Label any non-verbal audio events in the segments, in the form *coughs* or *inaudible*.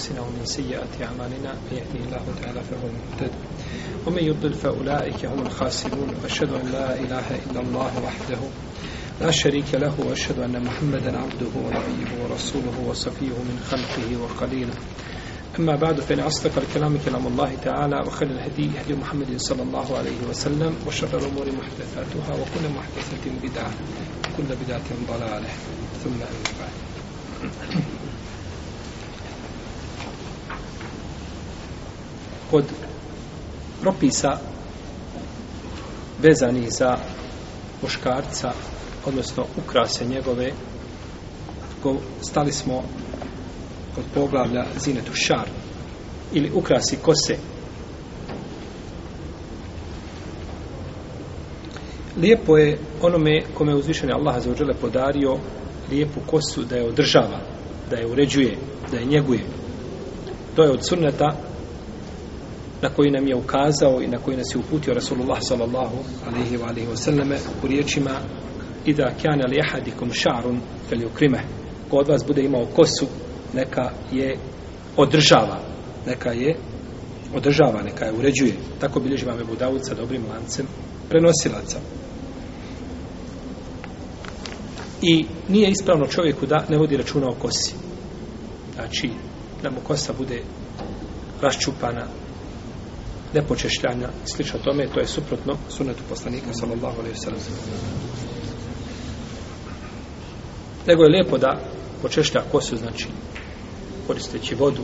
أنفسنا ومن سيئات أعمالنا من يهديه الله تعالى فهو المهتد ومن يضلل فأولئك هم الخاسرون وأشهد أن لا إله إلا الله وحده لا شريك له وأشهد أن محمدا عبده ونبيه ورسوله وصفيه من خلقه وقليله أما بعد فإن أصدق الكلام كلام الله تعالى وخير الهدي هدي محمد صلى الله عليه وسلم وشر الأمور محدثاتها وكل محدثة بدعة وكل بدعة ضلالة ثم أما بعد od propisa vezanih za muškarca, odnosno ukrase njegove, stali smo kod poglavlja zinetu šar ili ukrasi kose. Lijepo je onome kome je uzvišenje Allah za ođele podario lijepu kosu da je održava, da je uređuje, da je njeguje. To je od sunneta na koji nam je ukazao i na koji nas je uputio Rasulullah sallallahu alaihi wa alaihi wa sallame u riječima Ida kjane li ehadikum šarun fel jukrime ko od vas bude imao kosu neka je održava neka je održava, neka je uređuje tako bilježi vam Ebu Dawud sa dobrim lancem prenosilaca i nije ispravno čovjeku da ne vodi računa o kosi znači da mu kosa bude raščupana, nepočešljanja i slično tome, to je suprotno sunetu poslanika, sallallahu alaihi sallam. Nego je lijepo da počešlja kosu, znači, koristeći vodu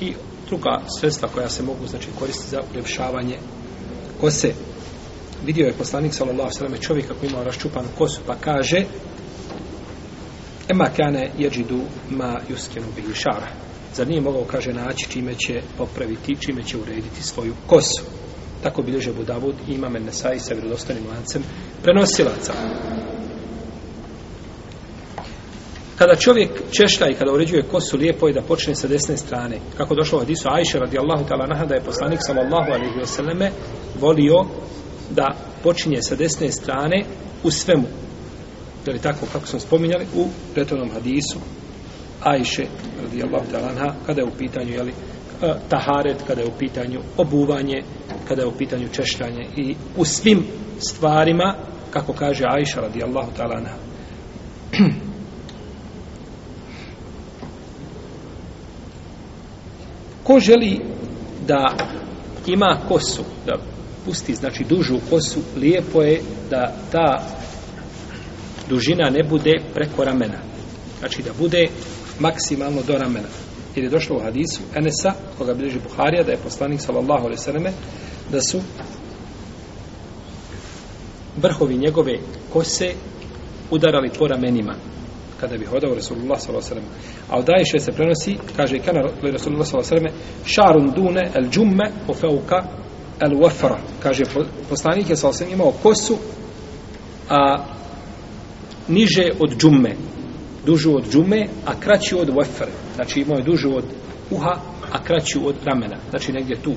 i druga sredstva koja se mogu, znači, koristiti za uljepšavanje kose. Vidio je poslanik, sallallahu alaihi sallam, čovjek kako imao raščupanu kosu, pa kaže Ema kane jeđidu ma juskenu bihišara zar nije mogao, kaže, naći čime će popraviti, čime će urediti svoju kosu. Tako bilježe Budavud i imam Enesaj sa vjerodostanim lancem prenosilaca. Kada čovjek češlja i kada uređuje kosu, lijepo je da počne sa desne strane. Kako došlo u hadisu Ajše radijallahu ta'ala naha da je poslanik sallallahu alaihi wa sallame volio da počinje sa desne strane u svemu. Je li tako kako smo spominjali u pretornom hadisu Ajše radijallahu ta'ala anha kada je u pitanju je li e, taharet kada je u pitanju obuvanje kada je u pitanju češljanje i u svim stvarima kako kaže Ajša radijallahu ta'ala anha *clears throat* ko želi da ima kosu da pusti znači dužu kosu lijepo je da ta dužina ne bude preko ramena znači da bude maksimalno do ramena. Jer je došlo u hadisu Enesa, koga bileži Buharija, da je poslanik sallallahu alaihi sallame, da su vrhovi njegove kose udarali po ramenima kada bi hodao Rasulullah s.a.v. A od Ajše se prenosi, kaže kana Rasulullah s.a.v. Šarun dune el džumme u feuka el uafara. Kaže, poslanik je s.a.v. imao kosu a, niže od džumme dužu od džume, a kraću od wefer. Znači imao je dužu od uha, a kraću od ramena. Znači negdje tu.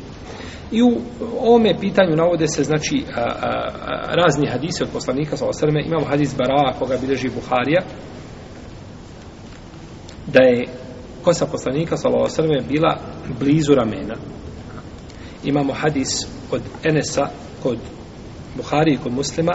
I u ovome pitanju navode se znači a, a, a, razni hadisi od poslanika sa osrme. Imamo hadis Baraa koga bileži Buharija da je kosa poslanika sa osrme bila blizu ramena. Imamo hadis od Enesa kod Buhari i kod muslima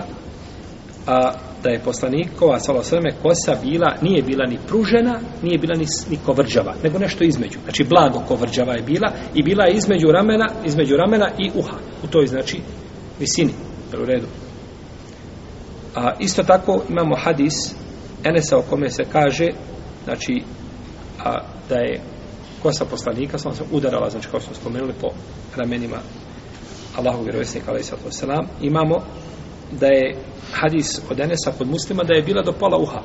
a, da je poslanikova salo sveme kosa bila, nije bila ni pružena, nije bila ni, ni kovrđava, nego nešto između. Znači, blago kovrđava je bila i bila je između ramena, između ramena i uha. U toj znači visini, u redu. A isto tako imamo hadis Enesa o kome se kaže znači a, da je kosa poslanika samo se udarala, znači kao smo spomenuli po ramenima Allahog vjerovjesnika, ali se Imamo da je hadis od Enesa kod muslima da je bila do pola uha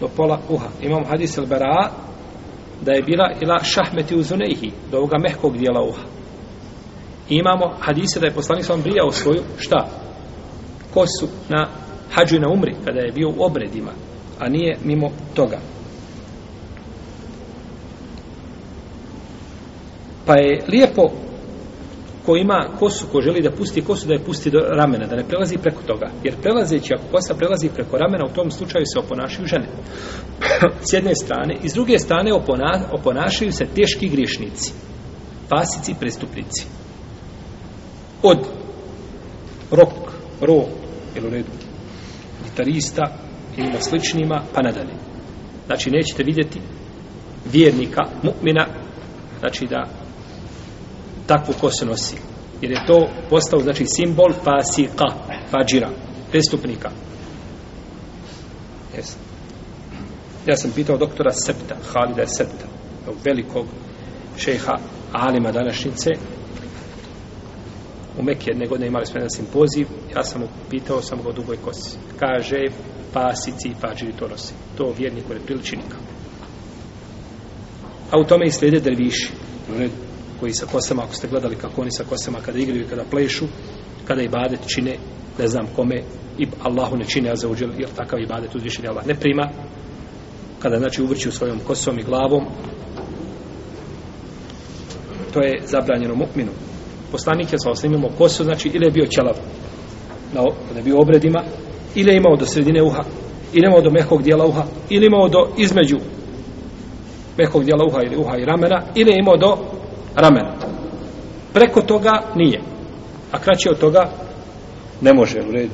do pola uha imamo hadis el bera da je bila ila šahmeti uzunehi do ovoga mehkog dijela uha I imamo hadise da je poslanik sam brijao svoju šta kosu na hađu i na umri kada je bio u obredima a nije mimo toga pa je lijepo ko ima kosu, ko želi da pusti kosu, da je pusti do ramena, da ne prelazi preko toga. Jer prelazeći, ako kosa prelazi preko ramena, u tom slučaju se oponašaju žene. *coughs* S jedne strane. I s druge strane opona, oponašaju se teški griješnici. Pasici, prestupnici. Od rok, ro, ili u redu, gitarista, ili na sličnima, pa nadalje. Znači, nećete vidjeti vjernika, mu'mina, znači da takvu kosu nosi. Jer je to postao, znači, simbol fasika, fađira, prestupnika. Jesu. Ja sam pitao doktora Septa, Halida Septa, velikog šeha Alima današnjice. U Mekije jedne godine imali smo jedan simpoziv. Ja sam mu pitao, sam ga dugoj kosi. Kaže, pasici i pađiri to nosi. To vjerniku ne priliči nikam. A u tome i slijede derviši koji sa kosama, ako ste gledali kako oni sa kosama kada igraju, kada plešu, kada ibadet čine, ne znam kome, i Allahu ne čine, a za uđel, jer takav ibadet uzvišen je Allah ne prima, kada znači uvrću svojom kosom i glavom, to je zabranjeno mukminu. Poslanik je svao snimimo kosu, znači ili je bio ćelav, kada je bio obredima, ili je imao do sredine uha, ili je imao do mehkog dijela uha, ili je imao do između mehkog dijela uha ili uha i ramena, ili je imao do ramena. Preko toga nije. A kraće od toga ne može. U redu.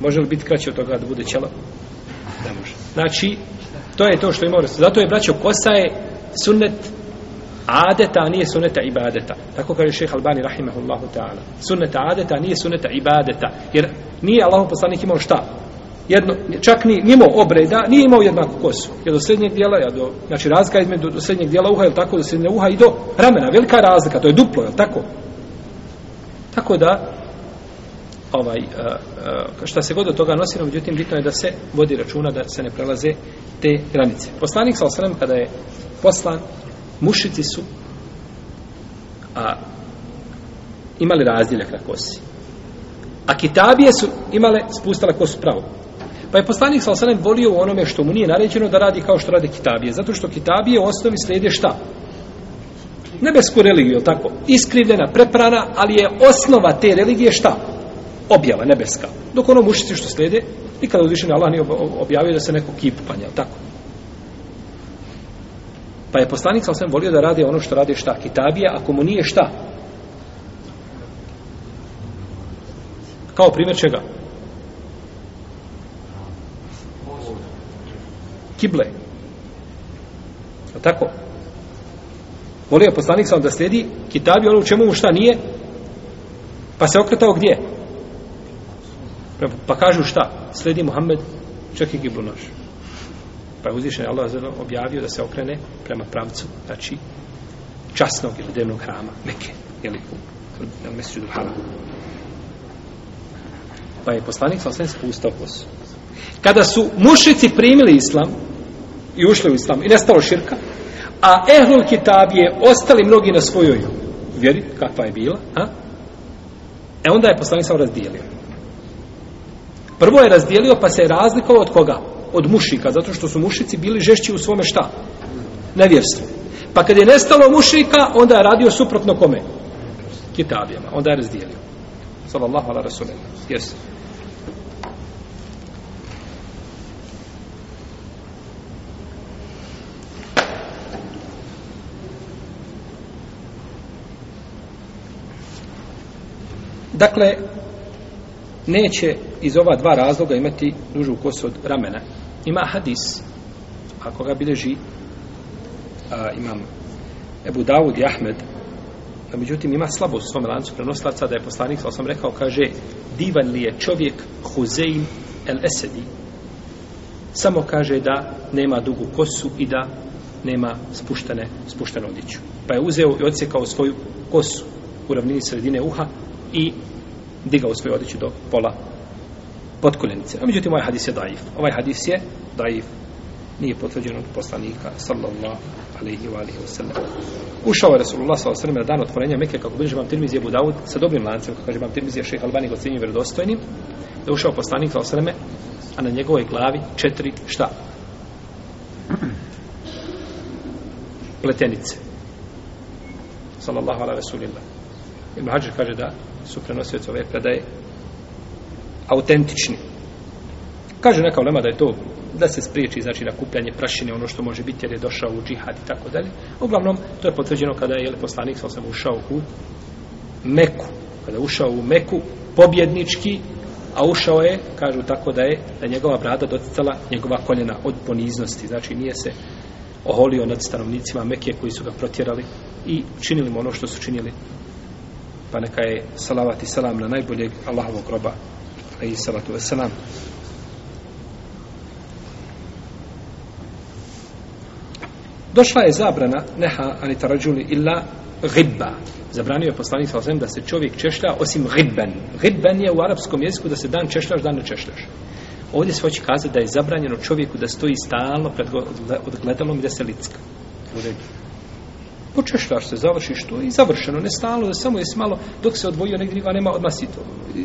Može li biti kraće od toga da bude ćela? Ne može. Znači, to je to što ima urasta. Zato je, braćo, kosa je sunnet adeta, a nije suneta ibadeta. Tako kaže šeha Albani, rahimahullahu ta'ala. Sunneta adeta, a nije suneta ibadeta. Jer nije Allah poslanik imao šta? jedno, čak ni mimo obreda, nije imao jednaku kosu. Je do srednjeg dijela, ja do, znači razlika između do, srednjeg dijela uha, je tako, do srednjeg uha i do ramena. Velika razlika, to je duplo, je tako? Tako da, ovaj, a, eh, a, eh, šta se god od toga nosi, no, međutim, bitno je da se vodi računa, da se ne prelaze te granice. Poslanik sa osrem, kada je poslan, mušici su a, imali razdjeljak na kosi. A kitabije su imale, spustale kosu pravo. Pa je poslanik sa volio u onome što mu nije naređeno da radi kao što rade kitabije. Zato što kitabije u osnovi slijede šta? Nebesku religiju, tako? Iskrivljena, preprana, ali je osnova te religije šta? Objava nebeska. Dok ono mušici što slijede, nikada više na Allah nije objavio da se neko kip panja, tako? Pa je poslanik sa volio da radi ono što rade šta? Kitabije, ako mu nije šta? Kao primjer čega? Kao primjer čega? kible. A tako? Molio je poslanik sam da slijedi kitabi ono u čemu mu šta nije? Pa se okretao gdje? Pa, pa kažu šta? Slijedi Muhammed, čekaj kiblu naš. Pa je uzvišen Allah objavio da se okrene prema pravcu, znači časnog ili devnog hrama, meke, jeli, na mjeseću do hrama. Pa je poslanik sam sam spustao kosu. Kada su mušici primili islam, i ušli u islam i nestalo širka a ehlul kitab je ostali mnogi na svojoj vjeri kakva je bila a? e onda je poslanik sam razdijelio prvo je razdijelio pa se je razlikao od koga od mušika zato što su mušici bili žešći u svome šta nevjerstvu pa kad je nestalo mušika onda je radio suprotno kome kitabijama onda je razdijelio sallallahu ala rasulina jesu Dakle, neće iz ova dva razloga imati dužu kosu od ramena. Ima hadis, ako ga bileži, a, imam Ebu Dawud i Ahmed, a međutim ima slabost u svom lancu prenoslaca da je poslanik, sa sam rekao, kaže, divan li je čovjek Huzein el Esedi, samo kaže da nema dugu kosu i da nema spuštene, spuštene odiću. Pa je uzeo i odsjekao svoju kosu u ravnini sredine uha, i digao svoju odjeću do pola pod koljenice. A međutim, ovaj hadis je daif. Ovaj hadis je daif. Nije potvrđen od poslanika, sallallahu alaihi wa alaihi wa sallam. Ušao je Rasulullah sallallahu alaihi wa sallam na dan otvorenja Mekke, kako bliže vam tirmizije Budavud, sa dobrim lancem, kako kaže vam tirmizije šeha Albani, god svim vredostojnim, da ušao poslanik sallallahu alaihi wa sallam, a na njegovoj glavi četiri šta? Pletenice. Sallallahu alaihi wa sallam. Ibn Hajar kaže da su prenosioci ove predaje autentični. Kažu neka ulema da je to da se spriječi znači na kupljanje prašine ono što može biti jer je došao u džihad i tako dalje. Uglavnom to je potvrđeno kada je poslanik sa sam ušao u Meku, kada je ušao u Meku pobjednički a ušao je, kažu tako da je da njegova brada doticala njegova koljena od poniznosti, znači nije se oholio nad stanovnicima Mekije koji su ga protjerali i činili mu ono što su činili pa neka je salavat i salam na najboljeg Allahovog roba a i salatu ve salam došla je zabrana neha ani tarađuli illa ghibba zabranio je poslanik sa da se čovjek češlja osim ghibben ghibben je u arapskom jeziku da se dan češljaš dan ne češljaš ovdje se hoće kazati da je zabranjeno čovjeku da stoji stalno pred odgledalom i da se licka u redu počešljaš se, završiš to i završeno, ne stalo, da samo je malo, dok se odvojio negdje, a nema odmah si to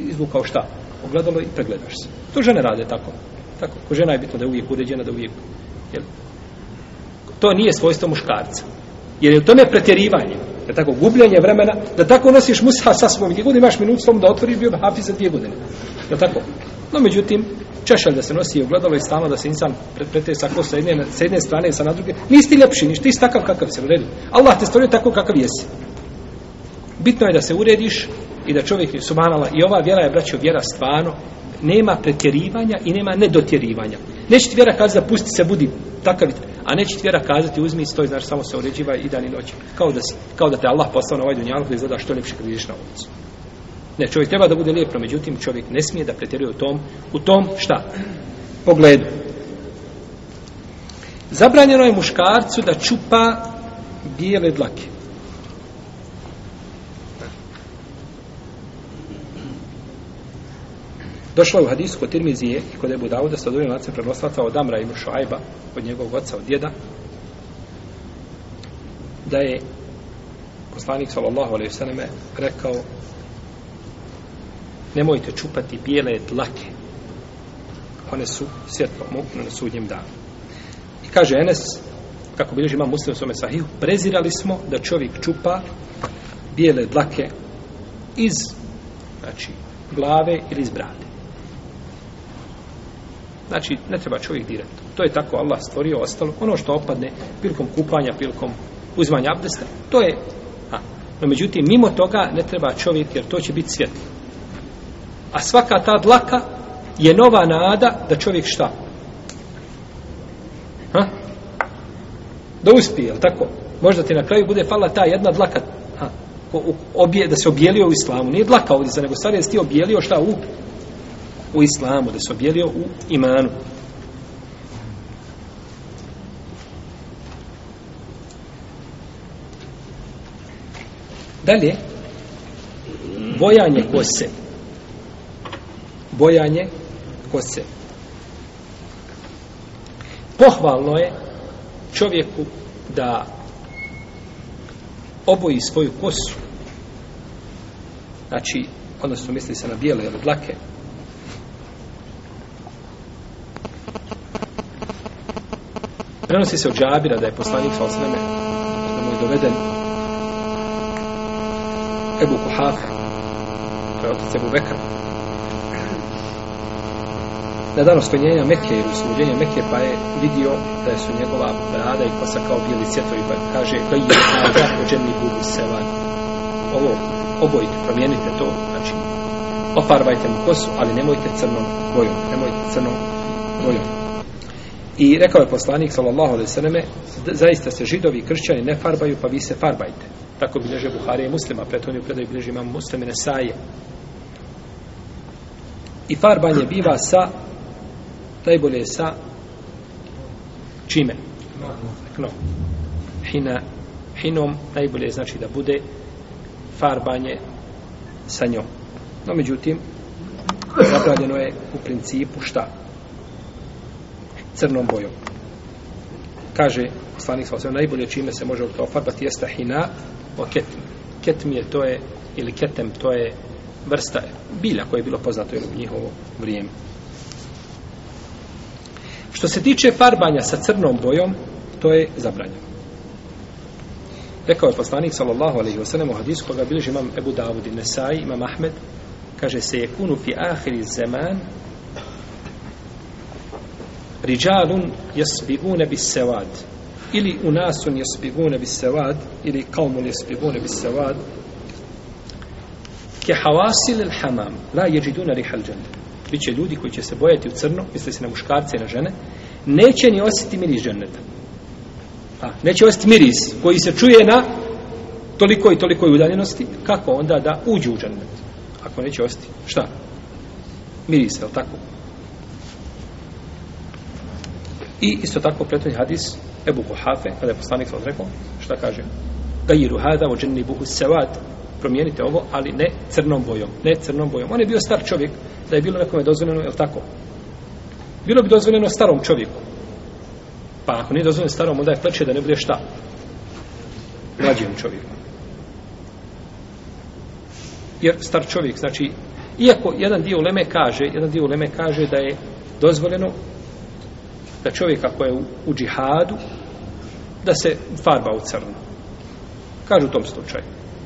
izvukao šta, ogledalo i pregledaš se. To žene rade tako. tako. Ko žena je bitno da je uvijek uređena, da uvijek, jel? To nije svojstvo muškarca. Jer je to ne pretjerivanje, je tako, gubljenje vremena, da tako nosiš musa sa svom, gdje god imaš minut svom da otvoriš bio hafi za dvije godine. Je tako? No, međutim, češalj da se nosi i ogledalo je stalno da se insan pretpete sa kosa jedne, sa jedne strane i sa na druge. Nisi ti ljepši, niš ti takav kakav se uredi. Allah te stvorio tako kakav jesi. Bitno je da se urediš i da čovjek je sumanala. I ova vjera je, braćo, vjera stvarno. Nema pretjerivanja i nema nedotjerivanja. Neće ti vjera kazati da pusti se, budi takav. A neće ti vjera kazati uzmi i stoj, znaš, samo se uređiva i dan i noć. Kao da, si, kao da te Allah postao na ovaj dunjalku i zada što ljepši kad vidiš na ulicu. Ne, čovjek treba da bude lijep, no međutim čovjek ne smije da pretjeruje u tom, u tom šta? Pogledu. Zabranjeno je muškarcu da čupa bijele dlake. Došlo je u hadisu kod Tirmizije i kod Ebu Dauda sa dovoljim lacem prenoslaca od Amra ibn Šoajba, od njegovog oca, od djeda, da je poslanik sallallahu alaihi sallame rekao nemojte čupati bijele dlake. One su svjetlo mukno na sudnjem danu. I kaže Enes, kako bilježi imam muslim svome sahihu, prezirali smo da čovjek čupa bijele dlake iz znači, glave ili iz brade. Znači, ne treba čovjek dirati. To je tako Allah stvorio ostalo. Ono što opadne prilikom kupanja, prilikom uzmanja abdesta, to je a, No međutim, mimo toga ne treba čovjek, jer to će biti svjetlo. A svaka ta dlaka je nova nada da čovjek šta? Ha? Da uspije, jel tako? Možda ti na kraju bude falila ta jedna dlaka ha? Ko, u, obje, da se objelio u islamu. Nije dlaka ovdje za nego stvar je da si ti objelio šta u, u islamu, da se objelio u imanu. Dalje, bojanje kose. Mm -hmm bojanje kose. Pohvalno je čovjeku da oboji svoju kosu. Znači, odnosno misli se na bijele ili dlake. Prenosi se od džabira da je poslanik sa osreme da mu je doveden Ebu Kuhaf, to je otac Ebu Bekra, na dan ospenjenja Mekke i uslovljenja Mekke, pa je vidio da su njegova brada i kosa kao bili cjetovi, pa kaže, kaj je kaza u džemni gubu sevan. Ovo, obojite, promijenite to, znači, ofarbajte mu kosu, ali nemojte crnom bojom, nemojte crnom bojom. I rekao je poslanik, sallallahu alaihi sallame, zaista se židovi i kršćani ne farbaju, pa vi se farbajte. Tako bilježe Buhari i muslima, preto oni u predaju bilježi imam muslimine saje. I farbanje biva sa najbolje sa čime? No. Hina, hinom najbolje znači da bude farbanje sa njom. No, međutim, zabranjeno je u principu šta? Crnom bojom. Kaže, slanik svala najbolje čime se može to farbati jeste hina o ketmi. Ketmi je to je, ili ketem to je vrsta bilja koje je bilo poznato u njihovo vrijeme. Što se tiče farbanja sa crnom bojom, to je zabranjeno. Rekao je poslanik sallallahu alejhi ve sellem u hadisu koga bilježi imam Ebu Davud i Nesai, imam Ahmed, kaže se yekunu fi akhiri zaman rijalun yasbiguna bis-sawad ili unasun yasbiguna bis-sawad ili qaumun yasbiguna bis-sawad ke hawasil al-hamam la yajiduna rihal jannah bit će ljudi koji će se bojati u crno, misli se na muškarce i na žene, neće ni osjeti miris ženeta. A, neće osjeti miris koji se čuje na toliko i toliko udaljenosti, kako onda da uđu u ženet? Ako neće osjeti, šta? Miris, je li tako? I isto tako pretvrni hadis Ebu Kuhafe, kada je poslanik sad rekao, šta kaže? Gajiru hada o dženni buhu sevad, promijenite ovo, ali ne crnom bojom. Ne crnom bojom. On je bio star čovjek, da je bilo nekome dozvoljeno, je tako? Bilo bi dozvoljeno starom čovjeku. Pa ako nije dozvoljeno starom, onda je kleče da ne bude šta? Mlađijem čovjeku. Jer star čovjek, znači, iako jedan dio Leme kaže, jedan dio Leme kaže da je dozvoljeno da čovjek ako je u, u džihadu, da se farba u crno. Kažu u tom slučaju.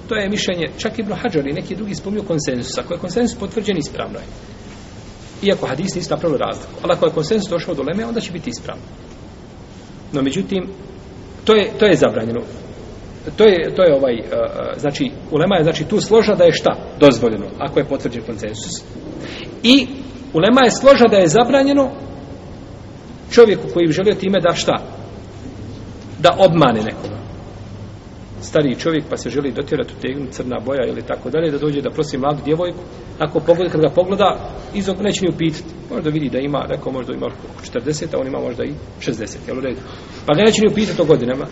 To je mišljenje, čak i Brohađar i neki drugi spomnio konsensusa, koje je konsensus potvrđen ispravno je. Iako hadis nisu napravili razliku. Ali ako je konsensus došao do leme, onda će biti ispravno. No, međutim, to je, to je zabranjeno. To je, to je ovaj, uh, znači, ulema je znači, tu složa da je šta? Dozvoljeno, ako je potvrđen konsensus. I ulema je složa da je zabranjeno čovjeku koji bi želio time da šta? Da obmane nekoga stariji čovjek pa se želi dotjerati u tegnu crna boja ili tako dalje da dođe da prosi mladu djevojku ako pogleda kada pogleda izog neće ni upitati možda vidi da ima rekao možda ima oko 40 a on ima možda i 60 jel u redu pa ga neće ni upitati o godinama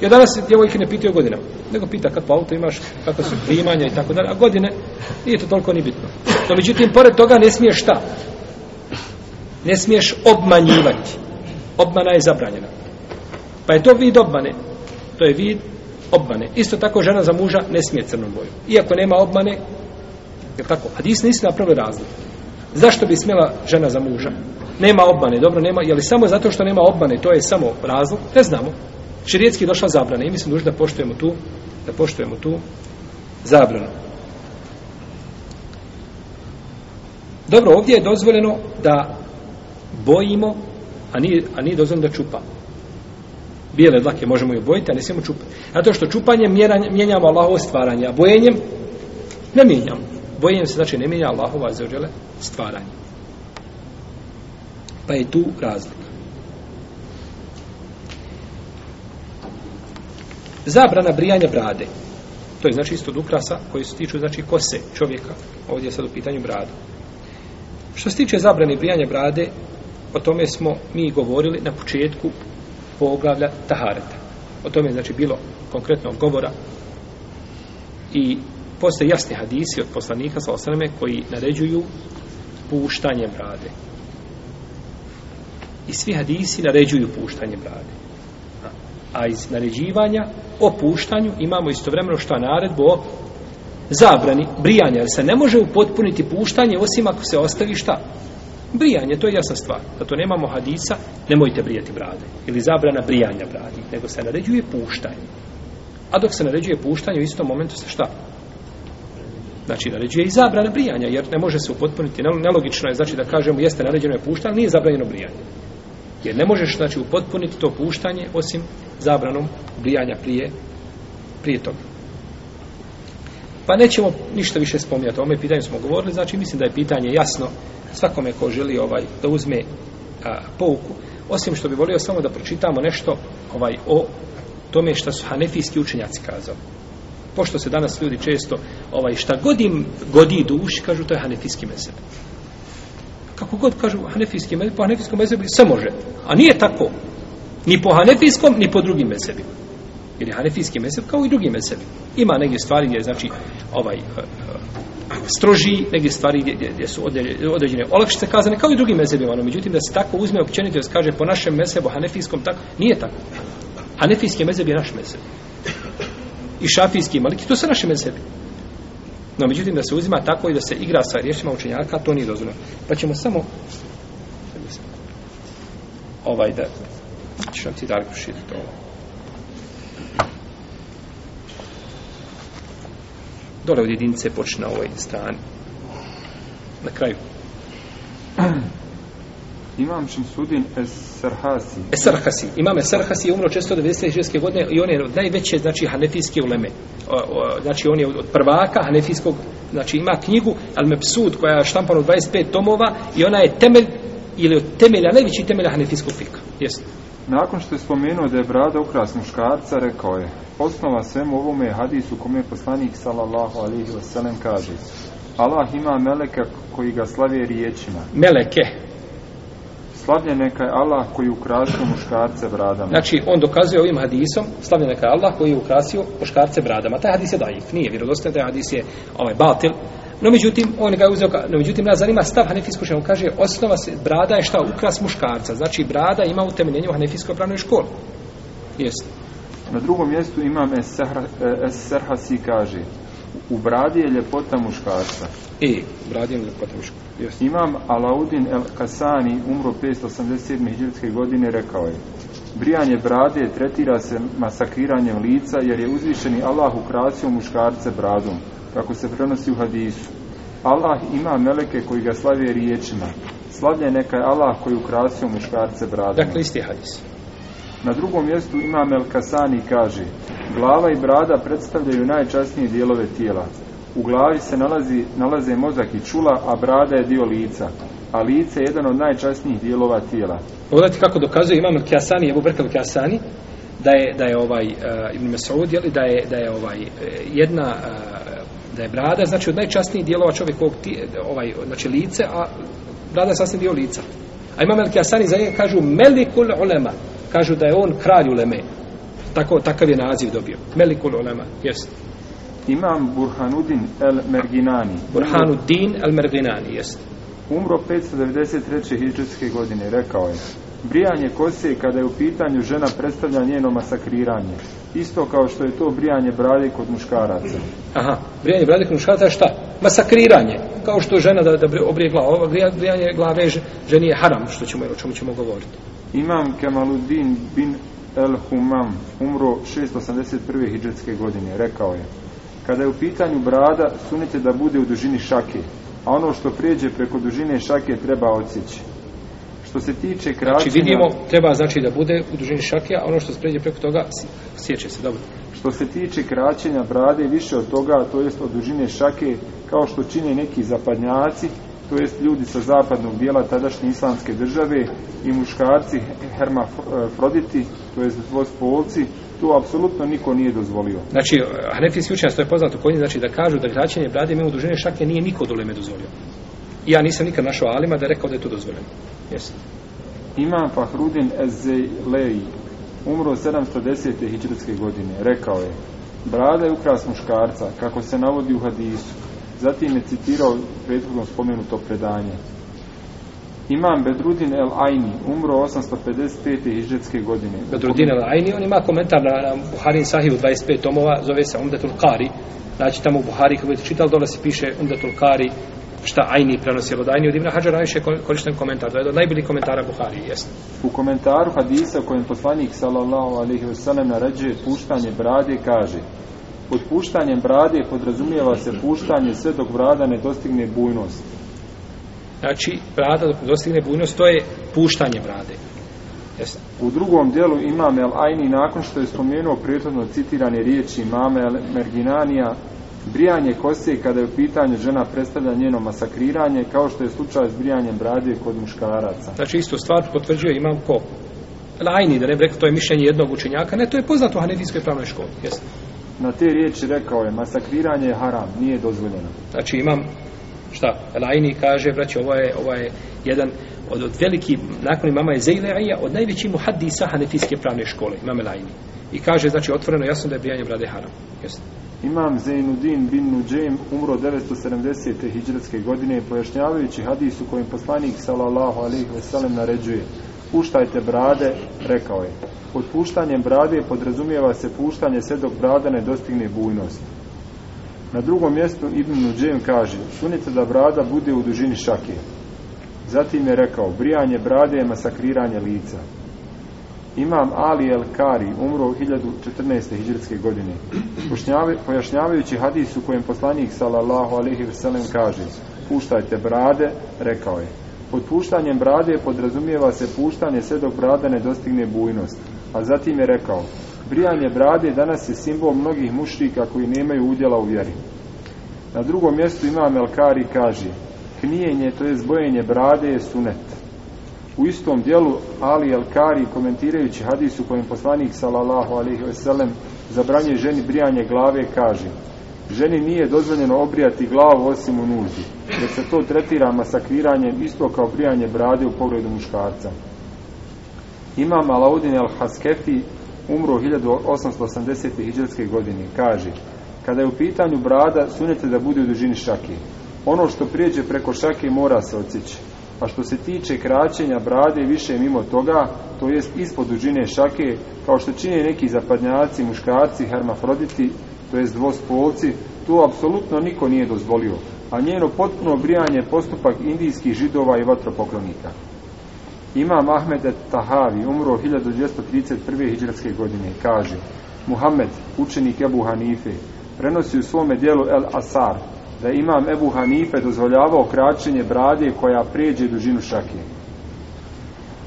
Ja danas djevojke ne pitaju godinama, nego pita kako auto imaš, kako su primanja i tako dalje, a godine nije to toliko ni bitno. No, međutim, pored toga ne smiješ šta? Ne smiješ obmanjivati. Obmana je zabranjena. Pa je to vid obmane. To je vid obmane. Isto tako žena za muža ne smije crnom boju. Iako nema obmane, je tako? Hadis nisi napravili razlog. Zašto bi smjela žena za muža? Nema obmane, dobro, nema, je li samo zato što nema obmane, to je samo razlog? Ne znamo. Širijetski je došla zabrana i mi smo dužni da poštujemo tu, da poštujemo tu zabranu. Dobro, ovdje je dozvoljeno da bojimo, a nije, a nije dozvoljeno da čupamo. Bijele dlake možemo i obojiti, a ne smijemo čupati. Zato što čupanjem mijenjamo Allahovo stvaranje, a bojenjem ne mijenjamo. Bojenjem se znači ne mijenja Allahova zaođele stvaranje. Pa je tu razlika. Zabrana brijanja brade. To je znači isto od ukrasa koji se tiču znači kose čovjeka. Ovdje je sad u pitanju brada. Što se tiče zabrane brijanja brade, o tome smo mi govorili na početku poglavlja Tahareta. O tome je znači bilo konkretnog govora i postoje jasni hadisi od poslanika sa osaname koji naređuju puštanje brade. I svi hadisi naređuju puštanje brade. A iz naređivanja o puštanju imamo istovremeno što naredbu o zabrani, brijanja, jer se ne može upotpuniti puštanje osim ako se ostavi šta? Brijanje, to je jasna stvar. Zato nemamo hadisa, nemojte brijati brade. Ili zabrana brijanja bradi. Nego se naređuje puštanje. A dok se naređuje puštanje, u istom momentu se šta? Znači, naređuje i zabrana brijanja, jer ne može se upotpuniti. Nelogično je, znači, da kažemo, jeste naređeno je puštanje, nije zabranjeno brijanje. Jer ne možeš, znači, upotpuniti to puštanje, osim zabranom brijanja prije, prije toga. Pa nećemo ništa više spominjati. O ome pitanju smo govorili, znači mislim da je pitanje jasno svakome ko želi ovaj, da uzme a, pouku. Osim što bi volio samo da pročitamo nešto ovaj o tome što su hanefijski učenjaci kazao. Pošto se danas ljudi često ovaj, šta godim godi duši, kažu to je hanefijski mezeb. Kako god kažu hanefijski mezeb, po hanefijskom mezebu se može. A nije tako. Ni po hanefijskom, ni po drugim mezebima jer je hanefijski mesep kao i drugi mesep. Ima negdje stvari gdje je, znači, ovaj, eh, eh, stroži, negdje stvari gdje, gdje su određene olakšice kazane, kao i drugim mesebima, no međutim da se tako uzme općenito da se kaže po našem mesebu, hanefijskom, tako, nije tako. Hanefijski mezeb je naš mesebi. I šafijski i maliki, to su naše mesebi. No međutim da se uzima tako i da se igra sa riješima učenjaka, to nije dozvoljeno. Pa ćemo samo ovaj da ćeš nam ti dar proširiti ovo. dole od jedinice počne na ovoj strani na kraju *clears throat* Imam Šimsudin Esarhasi. Esarhasi. Imam Esarhasi je umro 496. godine i on je najveće, znači, hanefijske uleme. O, o, znači, on je od prvaka hanefijskog, znači, ima knjigu Al Mepsud, koja je štampana u 25 tomova i ona je temelj, ili od temelja, najveći temelja hanefijskog fika. Jesi. Nakon što je spomenuo da je brada ukras muškarca, rekao je Osnova svemu ovome je hadis u kome je poslanik sallallahu alaihi wa sallam kaže Allah ima meleke koji ga slavije riječima Meleke Slavlje neka je Allah koji je ukrasio muškarce bradama Znači on dokazuje ovim hadisom Slavlje neka je Allah koji je ukrasio muškarce bradama Taj hadis je dajif, nije vjerodostan Taj hadis je ovaj, batil No međutim, on ga je uzeo, no međutim, nas zanima stav hanefijskog učenja. On kaže, osnova se, brada je šta, ukras muškarca. Znači, brada ima utemeljenje u hanefijskoj pravnoj školi. Jeste. Na drugom mjestu imam Esrhasi e, kaže, u bradi je ljepota muškarca. I, e, u bradi je ljepota muškarca. Jeste. Imam Alaudin El Kasani, umro 587. hiđarske godine, rekao je, Brijanje brade tretira se masakriranjem lica, jer je uzvišeni Allah ukrasio muškarce bradom kako se prenosi u hadisu. Allah ima meleke koji ga slavije riječima. Slavlja je neka Allah koji ukrasio muškarce bradama. Dakle, isti hadis. Na drugom mjestu ima Melkasani kaže Glava i brada predstavljaju najčasnije dijelove tijela. U glavi se nalazi, nalaze mozak i čula, a brada je dio lica. A lice je jedan od najčasnijih dijelova tijela. Pogledajte kako dokazuje imam Kjasani, Ebu Brkav Kjasani, da je, da je ovaj, uh, Ibn Mesaud, jeli, da je, da je ovaj, eh, jedna, uh, da je brada znači od najčasnijih dijelova čovjekovog ovaj znači lice a brada je sasvim dio lica a imam Melki Asani za njega kažu Melikul Ulema kažu da je on kralj Uleme tako, takav je naziv dobio Melikul Ulema jest Imam Burhanuddin El Merginani Burhanuddin El Merginani jest umro 593. hijđarske godine rekao je Brijanje kose kada je u pitanju žena predstavlja njeno masakriranje. Isto kao što je to brijanje brade kod muškaraca. Aha, brijanje brade kod muškaraca je šta? Masakriranje. Kao što žena da, da obrije glavu. Ovo brijanje glave ženi je haram, što ćemo, o čemu ćemo govoriti. Imam Kemaluddin bin El Humam, umro 681. hijđetske godine, rekao je Kada je u pitanju brada, sunite da bude u dužini šake, a ono što prijeđe preko dužine šake treba odsjeći. Što se tiče znači, kraćenja... Znači vidimo, treba znači da bude u dužini šakija, a ono što se pređe preko toga, sjeće se, dobro. Što se tiče kraćenja brade, više od toga, to jest od dužine šake, kao što čine neki zapadnjaci, to jest ljudi sa zapadnog dijela tadašnje islamske države i muškarci hermafroditi, to jest dvospolci, to apsolutno niko nije dozvolio. Znači, hanefijski učenjac, to je poznato kod njih, znači da kažu da kraćenje brade mimo dužine šake nije niko dole me dozvolio ja nisam nikad našao Alima da je rekao da je to dozvoljeno. Jesi. Imam Fahrudin Ezeleji, umro 710. hijđarske godine, rekao je, brada je ukras muškarca, kako se navodi u hadisu. Zatim je citirao prethodno spomenuto predanje. Imam Bedrudin El Aini, umro 855. hijđarske godine. Bedrudin El Aini, on ima komentar na Buharin Sahih u 25 tomova, zove se Umdetul Kari. Znači tamo u Buhari, kako je čital, dole se piše Umdetul Kari, šta Ajni prenosi od Ajni od Ibn Hađara, najviše korišten komentar, to je od najboljih komentara Buhari, jeste. U komentaru hadisa u kojem poslanik sallallahu alaihi wa sallam naređuje puštanje brade, kaže Pod puštanjem brade podrazumijeva se puštanje sve dok brada ne dostigne bujnost. Znači, brada dok dostigne bujnost, to je puštanje brade. Jeste. U drugom dijelu imam El Ajni, nakon što je spomenuo prijetodno citirane riječi imame El Merginanija, Brijanje kose kada je u pitanju žena predstavlja njeno masakriranje, kao što je slučaj s brijanjem brade kod muškaraca. Znači isto stvar potvrđuje imam ko? Lajni, da ne bih rekao, to je mišljenje jednog učenjaka. Ne, to je poznato u Hanefijskoj pravnoj školi. Jes. Na te riječi rekao je, masakriranje je haram, nije dozvoljeno. Znači imam, šta, Lajni kaže, braći, ovo je, ovo je jedan od, od veliki, nakon imama je Zeyle'ija, od najveći muhaddisa Hanefijske pravne škole, imame Lajni. I kaže, znači, otvoreno jasno da je brijanje brade haram. Jesi. Imam Zainuddin bin Nuđem umro 970. hijđarske godine pojašnjavajući hadis u kojem poslanik sallallahu alaihi ve sellem naređuje puštajte brade, rekao je. Pod puštanjem brade podrazumijeva se puštanje sve dok brada ne dostigne bujnost. Na drugom mjestu Ibn Nuđem kaže sunica da brada bude u dužini šake. Zatim je rekao, brijanje brade je masakriranje lica. Imam Ali El Kari umro u 1014. hiđretske godine. Pojašnjavajući hadis u kojem poslanik sallallahu alaihi veselem kaže puštajte brade, rekao je. Pod puštanjem brade podrazumijeva se puštanje sve dok brada ne dostigne bujnost. A zatim je rekao Brijanje brade danas je simbol mnogih mušrika koji nemaju udjela u vjeri. Na drugom mjestu Imam El Kari kaže Knijenje, to je zbojenje brade, je sunet u istom dijelu Ali Al-Kari komentirajući hadis u kojem poslanik sallallahu alejhi ve sellem zabranje ženi brijanje glave kaže ženi nije dozvoljeno obrijati glavu osim u nuždi jer se to tretira masakriranjem isto kao brijanje brade u pogledu muškarca Imam Alaudin Al-Haskefi umro 1880. hijđarske godine kaže kada je u pitanju brada sunete da bude u dužini šake ono što prijeđe preko šake mora se odsjeći A što se tiče kraćenja brade više mimo toga, to jest ispod dužine šake, kao što čine neki zapadnjaci, muškarci, hermafroditi, to jest dvospolci, to apsolutno niko nije dozvolio, a njeno potpuno brijanje postupak indijskih židova i vatropoklonika. Imam Ahmed Tahavi, umro 1231. hijđarske godine, kaže Muhammed, učenik Ebu Hanife, prenosi u svome dijelu El Asar, da imam Ebu Hanife dozvoljavao kraćenje brade koja prijeđe dužinu šake.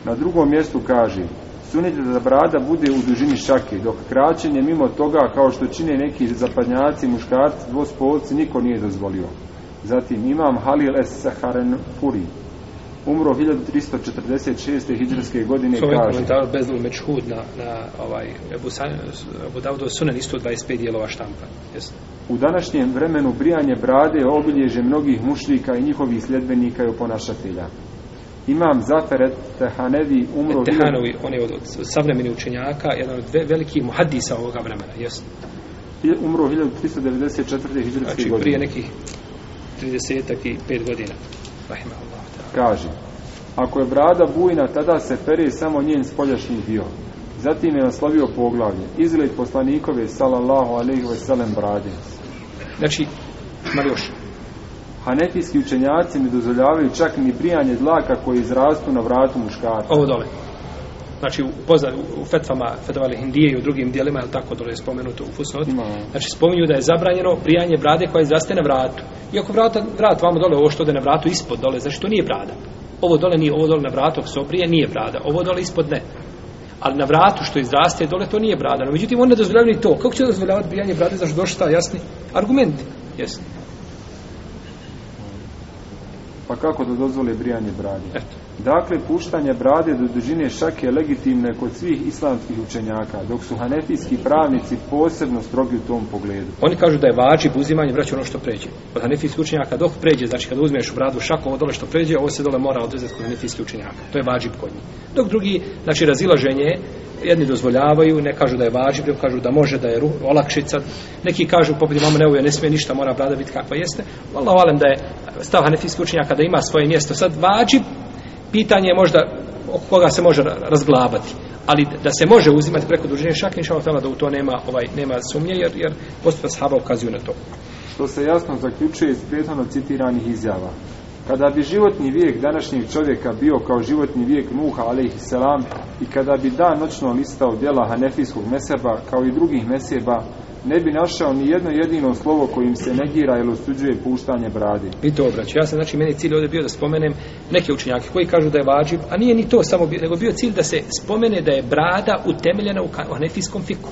Na drugom mjestu kaže, sunite da brada bude u dužini šake, dok kraćenje mimo toga, kao što čine neki zapadnjaci, muškarci, dvospolci, niko nije dozvolio. Zatim imam Halil es Saharan Furi, umro 1346. hidrske godine Svoj kaže. komentar Bezdol Mečhud na, na ovaj, Ebu, San, Ebu Davdo Sunan isto 25 dijelova štampa. Jesu? U današnjem vremenu brijanje brade je obilježe mnogih mušlika i njihovih sljedbenika i oponašatelja. Imam Zafer Tehanevi umro... Tehanovi, bilo... on je od savremeni učenjaka, jedan od velikih muhadisa ovoga vremena, jesno. Umro 1394. hijđarske znači, godine. prije nekih 30 i 5 godina. Kaže, ako je brada bujna, tada se pere samo njen spoljašnji dio. Zatim je naslovio poglavlje. Izgled poslanikove, salallahu alaihi wa salam, brade. Znači, Marjoš. Hanetijski učenjaci ne dozvoljavaju čak ni prijanje dlaka koji izrastu na vratu muškarca. Ovo dole. Znači, u, pozna, u fetvama Fedovali Hindije i u drugim dijelima, je tako dole je spomenuto u Fusnot, Ima. znači spominju da je zabranjeno prijanje brade koja izraste na vratu. Iako vrata, vrat vamo dole, ovo što da na vratu ispod dole, znači to nije brada. Ovo dole nije, ovo dole na vratu, ako se oprije, nije brada. Ovo dole ispod ne ali na vratu što izraste dole, to nije brada. No, međutim, on ne dozvoljava ni to. Kako će dozvoljavati brijanje brade, zašto došli ta jasni argument? Jasni. Pa kako da dozvole brijanje brade? Eto. Dakle, puštanje brade do dužine šake je legitimne kod svih islamskih učenjaka, dok su hanefijski pravnici posebno strogi u tom pogledu. Oni kažu da je vađib uzimanje vraća ono što pređe. Od hanefijskih učenjaka dok pređe, znači kada uzmeš u bradu šako ovo dole što pređe, ovo se dole mora odrezati kod hanefijskih učenjaka. To je vađib kod njih. Dok drugi, znači razilaženje, jedni dozvoljavaju, ne kažu da je važib, kažu da može, da je olakšica. Neki kažu, poput imamo neuje, ne smije ništa, mora brada biti kakva jeste. Valla valem da je stav hanefijski učenjaka da ima svoje mjesto. Sad vađi, pitanje je možda oko koga se može razglabati ali da se može uzimati preko dužine šak inša Allah da u to nema ovaj nema sumnje jer jer postupa sahaba ukazuju na to što se jasno zaključuje iz prethodno citiranih izjava kada bi životni vijek današnjeg čovjeka bio kao životni vijek Nuha alejhi i kada bi dan noćno listao djela hanefijskog meseba kao i drugih meseba ne bi našao ni jedno jedino slovo kojim se negira ili osuđuje puštanje brade. I to obrać. Ja sam, znači, meni cilj ovdje bio da spomenem neke učenjake koji kažu da je vađib, a nije ni to samo, nego bio cilj da se spomene da je brada utemeljena u hanefijskom fiku.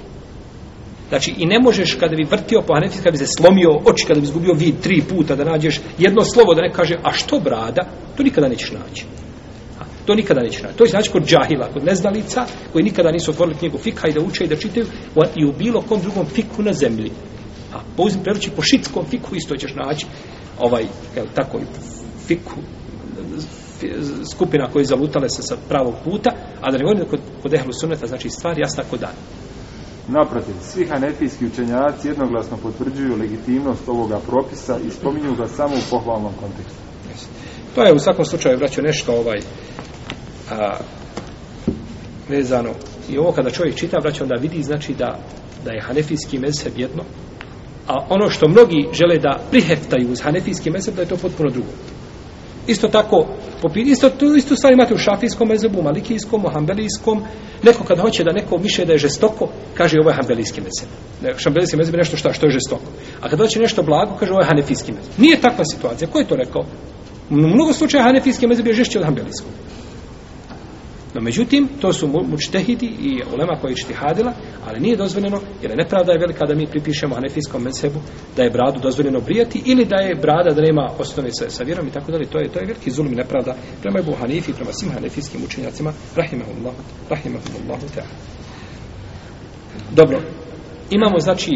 Znači, i ne možeš kada bi vrtio po hanefijsku, kada bi se slomio oči, kada bi izgubio vid tri puta da nađeš jedno slovo da ne kaže, a što brada, to nikada nećeš naći to nikada neće naći. To je znači kod džahila, kod neznalica, koji nikada nisu otvorili knjigu fika i da uče i da čitaju, i u bilo kom drugom fiku na zemlji. A pouzim, preruči po šitskom fiku, isto ćeš naći ovaj, jel, tako, fiku, skupina koje zalutale se sa pravog puta, a da ne govorim kod, kod ehlu suneta, znači stvar jasna kod dan. Naprotiv, svi hanefijski učenjaci jednoglasno potvrđuju legitimnost ovoga propisa i spominju ga samo u pohvalnom kontekstu. To je u svakom slučaju, vraćao nešto ovaj, a, vezano i ovo kada čovjek čita braće onda vidi znači da da je hanefijski mezheb jedno a ono što mnogi žele da priheftaju uz hanefijski mezheb da je to potpuno drugo isto tako popiri isto tu istu stvar imate u šafijskom mezhebu malikijskom hanbelijskom neko kad hoće da neko miše da je žestoko kaže ovo je hanbelijski mezheb ne hanbelijski mezheb je nešto što što je žestoko a kad hoće nešto blago kaže ovo je hanefijski mezheb nije takva situacija ko je to rekao u mnogo slučajeva hanefijski mezheb je žešći od hanbelijskog No međutim, to su mučtehidi i ulema koji je štihadila, ali nije dozvoljeno, jer je nepravda je velika da mi pripišemo hanefijskom mensebu da je bradu dozvoljeno brijati ili da je brada da nema osnovi sa, sa vjerom i tako dalje. To je, to je veliki zulm i nepravda prema Ebu Hanifi i prema svim hanefijskim učenjacima. Rahimahullah, rahimahullah, Dobro, imamo znači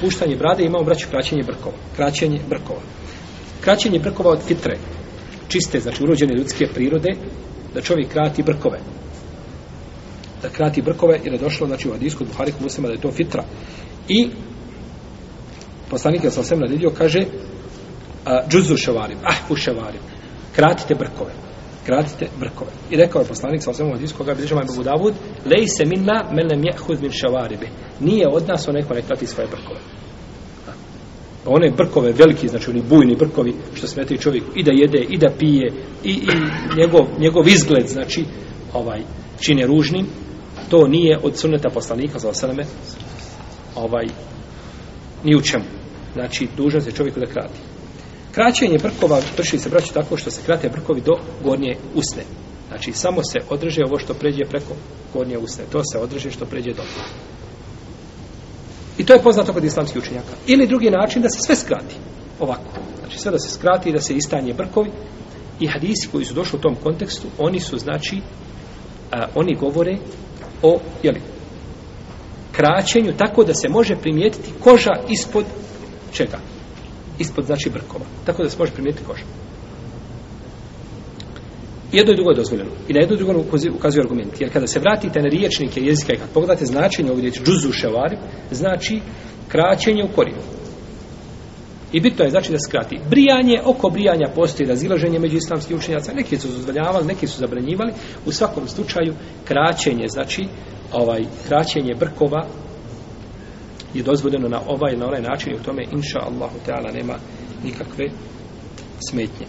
puštanje brade, imamo braću kraćenje brkova. Kraćenje brkova. Kraćenje brkova od fitre, čiste, znači urođene ljudske prirode, da čovjek krati brkove da krati brkove jer je došlo znači u hadisku Buhari kod muslima da je to fitra i poslanik je sam sve naredio kaže a, džuzu ševarim, ah u ševarim kratite brkove kratite brkove i rekao je poslanik sa osvemu hadisku koga bilježava Ibu Davud lej se minna men nem jehuz min ševaribe nije od nas onaj ko ne krati svoje brkove one brkove veliki, znači oni bujni brkovi što smetaju čovjeku i da jede i da pije i, i njegov, njegov izgled znači ovaj čine ružnim to nije od sunneta poslanika za osaname ovaj ni u čemu znači dužan se čovjeku da krati kraćenje brkova prši se braću tako što se krate brkovi do gornje usne znači samo se odreže ovo što pređe preko gornje usne to se odreže što pređe do gornje. I to je poznato kod islamskih učenjaka. Ili drugi način da se sve skrati ovako. Znači sve da se skrati i da se istanje brkovi i hadisi koji su došli u tom kontekstu, oni su znači a, oni govore o je li kraćenju tako da se može primijetiti koža ispod čega? Ispod znači brkova. Tako da se može primijetiti koža jedno i drugo je dozvoljeno. I na jedno i drugo ukazuju argumenti. Jer kada se vratite na riječnike jezika i kad pogledate značenje ovdje reći džuzu ševari, znači kraćenje u korijenu. I bitno je znači da skrati. Brijanje, oko brijanja postoji razilaženje među islamskim učenjaca. Neki su dozvoljavali, neki su zabranjivali. U svakom slučaju kraćenje, znači ovaj kraćenje brkova je dozvoljeno na ovaj na onaj način i u tome inša Allahu Teala nema nikakve smetnje.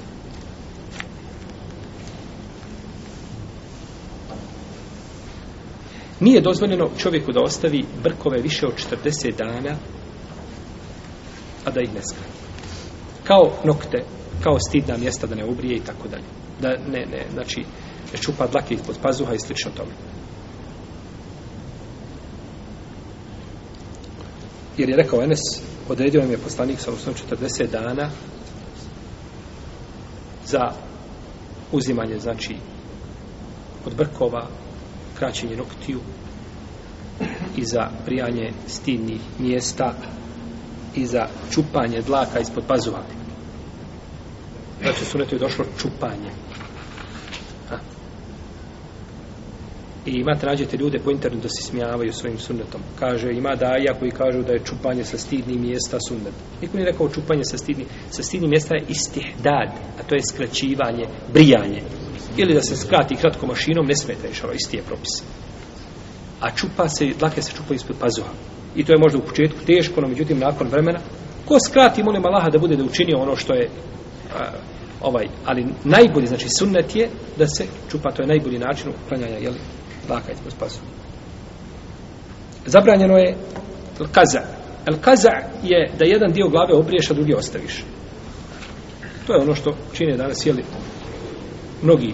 Nije dozvoljeno čovjeku da ostavi brkove više od 40 dana, a da ih ne skrati. Kao nokte, kao stidna mjesta da ne ubrije i tako dalje. Da ne, ne, znači, ne čupa dlake ispod pazuha i slično tome. Jer je rekao Enes, odredio im je poslanik sa 40 dana za uzimanje, znači, od brkova, kraćenje noktiju i za prijanje stidnih mjesta i za čupanje dlaka ispod pazuvati. Znači, sunetu je došlo čupanje. Ha? I ima trađete ljude po internetu da se smijavaju svojim sunnetom. Kaže, ima daja koji kažu da je čupanje sa stidnih mjesta sunnet. Niko nije rekao čupanje sa stidnih, sa stidnih mjesta je istih dad, a to je skraćivanje, brijanje. Brijanje ili da se skrati kratko mašinom, ne smeta je šaro, ovaj isti je propis. A čupa se, dlake se čupa ispod pazuha. I to je možda u početku teško, no međutim, nakon vremena, ko skrati, molim Allaha da bude da učinio ono što je a, ovaj, ali najbolji, znači sunnet je da se čupa, to je najbolji način uklanjanja, jel, dlaka ispod pazuha. Zabranjeno je kaza. El kaza je da jedan dio glave obriješ, a drugi ostaviš. To je ono što čine danas, jel, mnogi,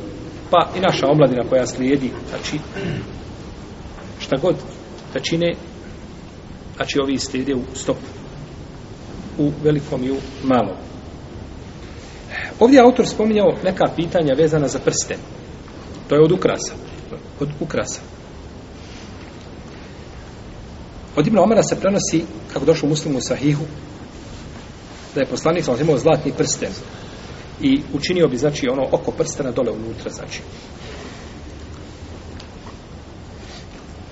pa i naša omladina koja slijedi, znači, šta god da čine, znači ovi slijede u stopu, u velikom i u malom. Ovdje autor spominjao neka pitanja vezana za prste. To je od ukrasa. Od ukrasa. Od Ibn Omara se prenosi, kako došlo u muslimu sahihu, da je poslanik sam zlatni prsten i učinio bi znači ono oko prstena dole unutra znači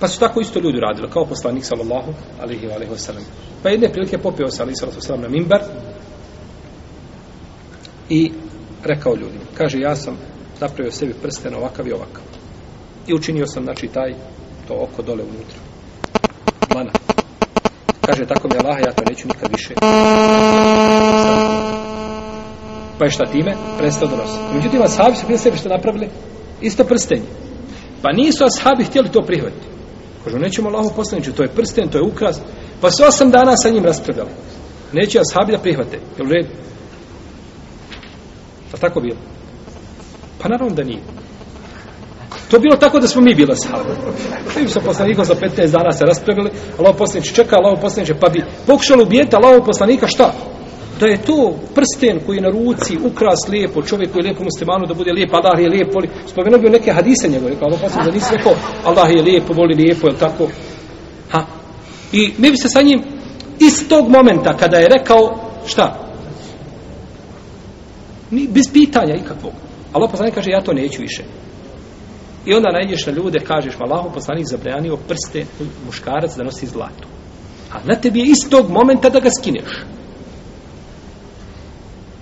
pa su tako isto ljudi radili kao poslanik sallallahu alaihi wa sallam pa jedne prilike popio se alaihi sallallahu sallam na mimbar i rekao ljudima kaže ja sam napravio sebi prsten ovakav i ovakav i učinio sam znači taj to oko dole unutra mana kaže tako mi Allah ja to neću nikad više pa je šta time prestao da nosi. Međutim, ashabi su prije sebi što napravili isto prstenje. Pa nisu ashabi htjeli to prihvatiti. Kažu, nećemo Allahu poslaniću, to je prsten, to je ukras. Pa su osam dana sa njim raspravljali. Neće ashabi da prihvate. Je li red? Pa tako bilo? Pa naravno da nije. To bilo tako da smo mi bila ashabi. Mi bi smo poslanika za 15 dana se raspravili, Allahu poslaniću čeka, Allahu poslaniću, pa bi pokušali ubijeti Allahu poslanika, šta? da je to prsten koji na ruci ukras lijepo čovjek koji je lijepo muslimanu da bude lijep Allah je lijep voli spomenuo bi neke hadise njegove rekao Allah pa da nisi rekao Allah je lijepo voli lijepo je tako ha i mi bi se sa njim iz tog momenta kada je rekao šta ni bez pitanja ikakvog Allah poslanik kaže ja to neću više i onda najdeš na ljude kažeš Allah poslanik zabranio prste muškarac da nosi zlato a na tebi je iz tog momenta da ga skineš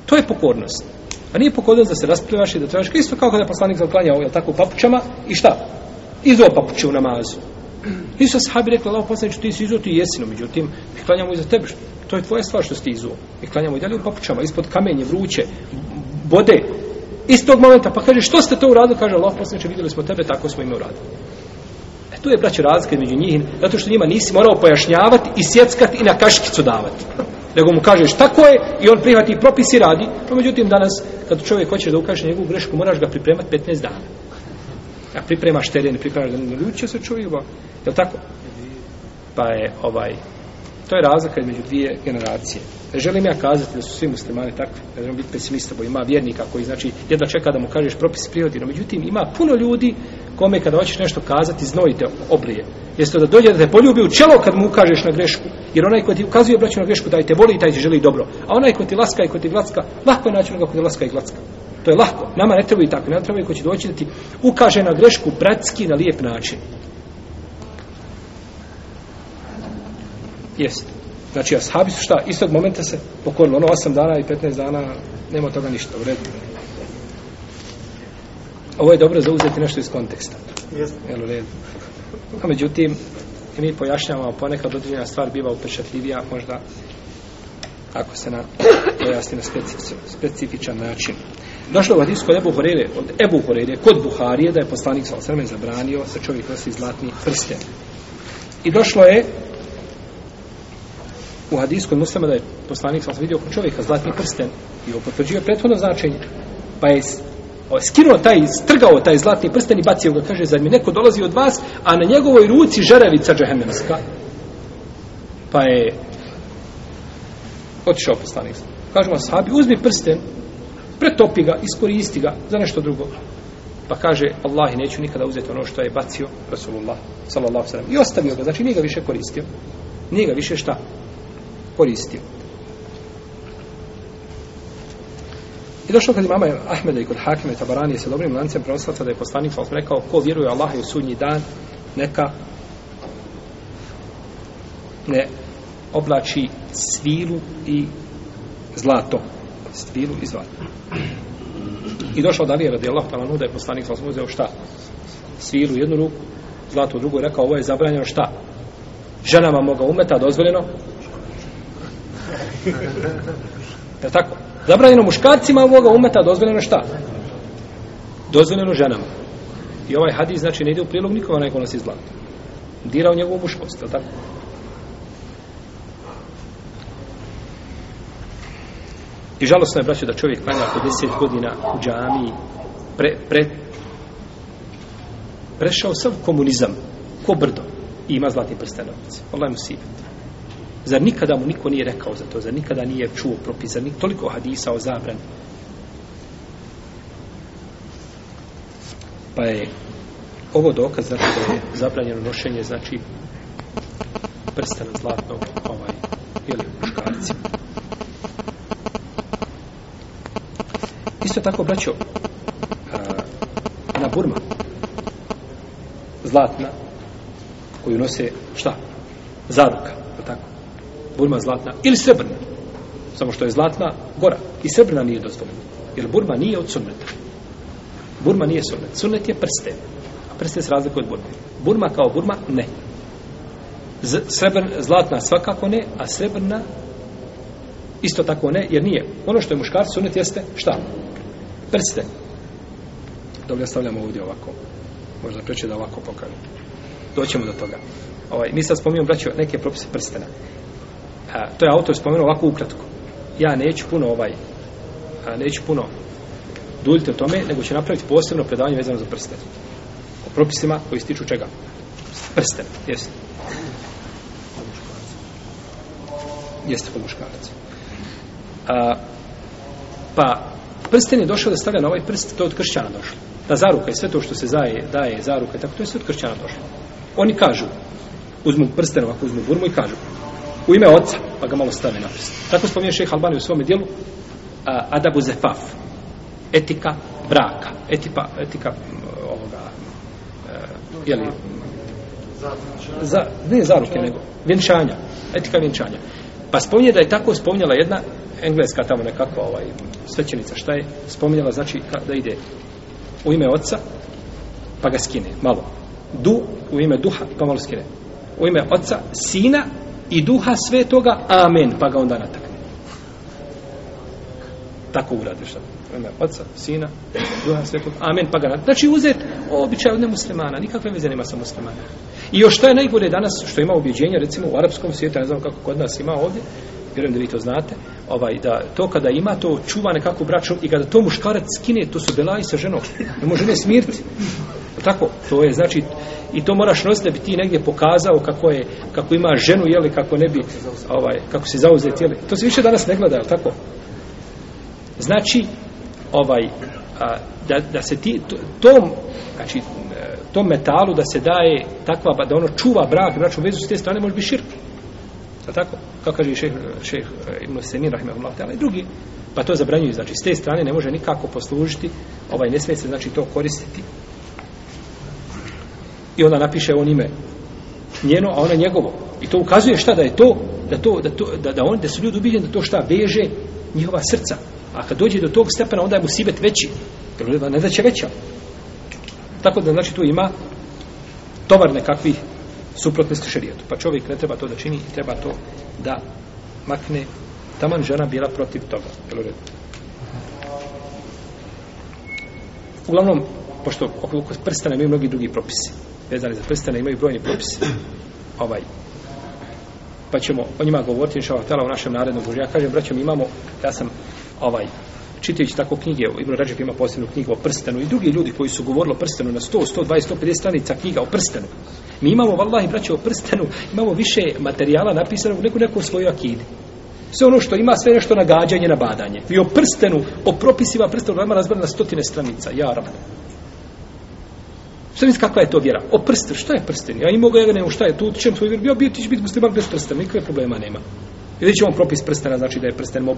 To je pokornost. A nije pokornost da se raspravljaš i da trebaš Isto kao kada je poslanik zaklanja ovaj, tako papućama i šta? Izo papuće u namazu. I su sahabi rekli, Allah poslanicu, ti si izo, ti jesino. Međutim, mi klanjamo iza tebe. To je tvoja stvar što si izo. Mi klanjamo i dalje u papućama, ispod kamenje, vruće, bode. Iz tog momenta, pa kaže, što ste to uradili? Kaže, Allah poslanicu, vidjeli smo tebe, tako smo ime uradili. E tu je, braće, razlika među njih, zato što njima nisi morao pojašnjavati i sjeckati i na kaškicu davati nego mu kažeš tako je i on prihvati propis i radi. No, međutim, danas, kad čovjek hoće da ukaže njegovu grešku, moraš ga pripremati 15 dana. A pripremaš teren, pripremaš da ne ljuče se čovjek, je tako? Pa je ovaj, To je razlika među dvije generacije. Ne želim ja kazati da su svi muslimani takvi, ne želim biti pesimista, bo ima vjernika koji znači jedva čeka da mu kažeš propis prirodi, no međutim ima puno ljudi kome kada hoćeš nešto kazati znojite oblije. Jeste da dođe da te poljubi u čelo kad mu ukažeš na grešku, jer onaj ko ti ukazuje braću na grešku, daj te voli i taj ti želi dobro. A onaj ko ti laska i ko ti glacka, lako je način ko ti laska i glacka. To je lako. Nama ne trebaju takvi, nama trebaju ko će doći da ti ukaže na grešku bratski na lijep način. jest. Znači, ashabi su šta? Istog momenta se pokorili. Ono 8 dana i 15 dana, nema toga ništa. U redu. Ovo je dobro zauzeti nešto iz konteksta. Jel u redu. A međutim, i mi pojašnjavamo ponekad određena stvar biva upečatljivija, možda ako se na pojasni na specifičan način. Došlo u hadisku od Ebu Horeire, od Ebu Horeire, kod Buharije, da je poslanik sa osreme zabranio da čovjek nosi zlatni prsten. I došlo je u hadisku od muslima da je poslanik sam vidio oko čovjeka zlatni prsten i ovo potvrđuje prethodno značenje. Pa je skinuo taj, strgao taj zlatni prsten i bacio ga, kaže, zar mi neko dolazi od vas, a na njegovoj ruci žaravica džahemenska. Pa je otišao poslanik sam. Kažu vam, sahabi, uzmi prsten, pretopi ga, iskoristi ga za nešto drugo. Pa kaže, Allah, neću nikada uzeti ono što je bacio Rasulullah, sallallahu sallam. I ostavio ga, znači nije ga više koristio. Nije ga više šta koristio. I došlo kad imama Ahmeda i kod Hakime Tabaranije se dobrim lancem prenoslaca da je poslanik sa rekao ko vjeruje Allah i u sudnji dan neka ne oblači svilu i zlato. Svilu i zlato. I došao dalje radi Allah talanu da je poslanik sa uzeo šta? Svilu u jednu ruku, zlato u drugu i rekao ovo je zabranjeno šta? Ženama moga umeta dozvoljeno Je tako? Zabranjeno muškarcima ovoga umeta, dozvoljeno šta? Dozvoljeno ženama. I ovaj hadis znači ne ide u prilog nikova neko nas izgleda. Dira u njegovu muškost, je tako? I žalostno je, braću, da čovjek klanja po deset godina u džami pre, pre, prešao sam komunizam ko brdo i ima zlatni prstenovac. Allah mu sivet. Zar nikada mu niko nije rekao za to? Zar nikada nije čuo propis? Zar nik toliko hadisa o zabran? Pa je ovo dokaz znači da je zabranjeno nošenje znači prstena zlatnog ovaj, ili muškarci. Isto tako, braćo, na burma zlatna koju nose šta? Zaruka burma zlatna ili srebrna. Samo što je zlatna gora. I srebrna nije dozvoljena. Jer burma nije od sunneta. Burma nije sunnet. Sunnet je prste. A prste se razlikuje od burme. Burma kao burma ne. Z, srebrna, zlatna svakako ne, a srebrna isto tako ne, jer nije. Ono što je muškarac sunnet jeste šta? Prste. Dobro, ja stavljam ovdje ovako. Možda preće da ovako pokažem. Doćemo do toga. Ovaj, mi sad spominjamo, braćo, neke propise prstena a, to je autor spomenuo ovako ukratko. Ja neću puno ovaj, a, neću puno duljiti o tome, nego ću napraviti posebno predavanje vezano za prste. O propisima koji stiču čega? Prste, jesi. Jeste po muškarac. A, pa, prsten je došao da stavlja na ovaj prst, to je od kršćana došlo. Da zaruka je sve to što se zaje, daje zaruka i tako, to je sve od kršćana došlo. Oni kažu, uzmu prsten ovako, uzmu burmu i kažu, u ime oca, pa ga malo stavi napis. Tako spominje šeha Albani u svom dijelu uh, Adabu Zefaf, etika braka, etipa, etika uh, ovoga, uh, e, jeli, za, ne zaruke, nego vjenčanja, etika vjenčanja. Pa spominje da je tako spominjala jedna engleska tamo nekako ovaj, svećenica, šta je spominjala, znači da ide u ime oca, pa ga skine, malo. Du, u ime duha, pa malo skine. U ime oca, sina, i duha svetoga, amen, pa ga onda natakne. Tako uradiš. Ime oca, sina, duha svetoga, amen, pa ga natakne. Znači uzet običaj od nemuslimana, nikakve veze nema sa muslimana. I još što je najbolje danas, što ima objeđenja, recimo u arapskom svijetu, ne znam kako kod nas ima ovdje, vjerujem da vi to znate, ovaj, da to kada ima to čuva nekako bračno i kada to muškarac skine, to su belaji sa ženom. Ne može ne smirti tako to je znači i to moraš nositi da bi ti negdje pokazao kako je kako ima ženu je kako ne bi ovaj kako se zauzeti je to se više danas ne gleda je tako znači ovaj a, da, da se ti tom znači tom metalu da se daje takva da ono čuva brak bračnu znači, vezu s te strane može biti širk a tako kako kaže šejh šejh Ibn Sina rahimehullah taala i drugi pa to zabranjuju znači s te strane ne može nikako poslužiti ovaj ne smije se znači to koristiti i onda napiše on ime njeno, a ona njegovo. I to ukazuje šta da je to, da, to, da, to, da, da, on, da su ljudi ubiljeni da to šta veže njihova srca. A kad dođe do tog stepena, onda je mu sibet veći. Jer ne da ne znači veća. Tako da znači tu ima tovar nekakvi suprotnosti šarijetu. Pa čovjek ne treba to da čini, treba to da makne taman žena bila protiv toga. Jel ured? Uglavnom, pošto oko prstana imaju mnogi drugi propisi vezani za prstene, imaju brojni propis ovaj pa ćemo o njima govoriti inša Allah u našem narednom Božu. Ja kažem, braćom, imamo, ja sam ovaj, čitajući tako knjige, Ibn Rađev ima posebnu knjigu o prstenu i drugi ljudi koji su govorili o prstenu na 100, 120, 150 stranica knjiga o prstenu. Mi imamo, vallahi, braće, o prstenu, imamo više materijala napisanog u neku neku svoju akidu. Sve ono što ima, sve nešto na gađanje, na badanje. I o prstenu, o propisima prstenu, vama razbrana na stotine stranica. Ja, rabu. Šta misli kakva je to vjera? O prste, što je prsten? Ja ni mogu ja ne, u šta je tu, čem svoj vjer bio, bio ti će biti musliman bez prsta, nikakve problema nema. I vidjet ćemo propis prstena, znači da je prsten mu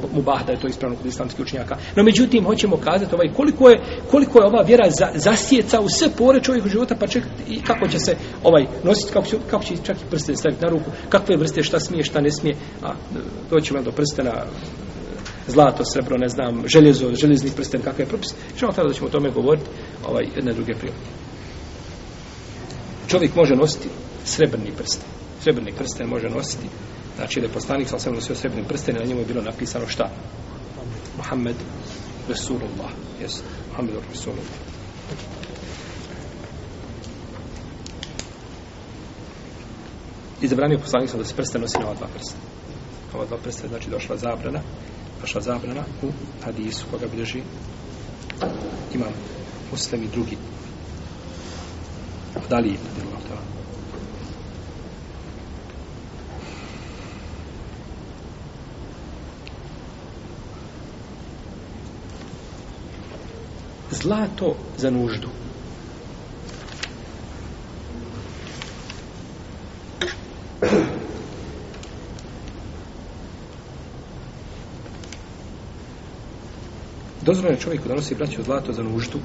da je to ispravno kod islamskih učenjaka. No međutim, hoćemo kazati ovaj, koliko, je, koliko je ova vjera za, zasjeca u sve pore čovjeka života, pa čak i kako će se ovaj nositi, kako će, kako će čak i prsten staviti na ruku, kakve vrste, šta smije, šta ne smije. A, doćemo do prstena, zlato, srebro, ne znam, željezo, željezni prsten, kakav je propis. Čemo tada da ćemo o tome govoriti ovaj, jedne druge prilike čovjek može nositi srebrni prsten. Srebrni prsten može nositi. Znači da je poslanik sa osebno nosio srebrni prsten i na njemu je bilo napisano šta? Muhammed Resulullah. Jesu. Muhammed Resulullah. I zabranio poslanik sa da se prsten nosi na ova dva prsta. Ova dva prsta je znači došla zabrana. Došla zabrana u hadisu koga bilježi imam muslim i drugi dalje zlato za nuždu dozvoljeno čovjeku da nosi braću zlato za nuždu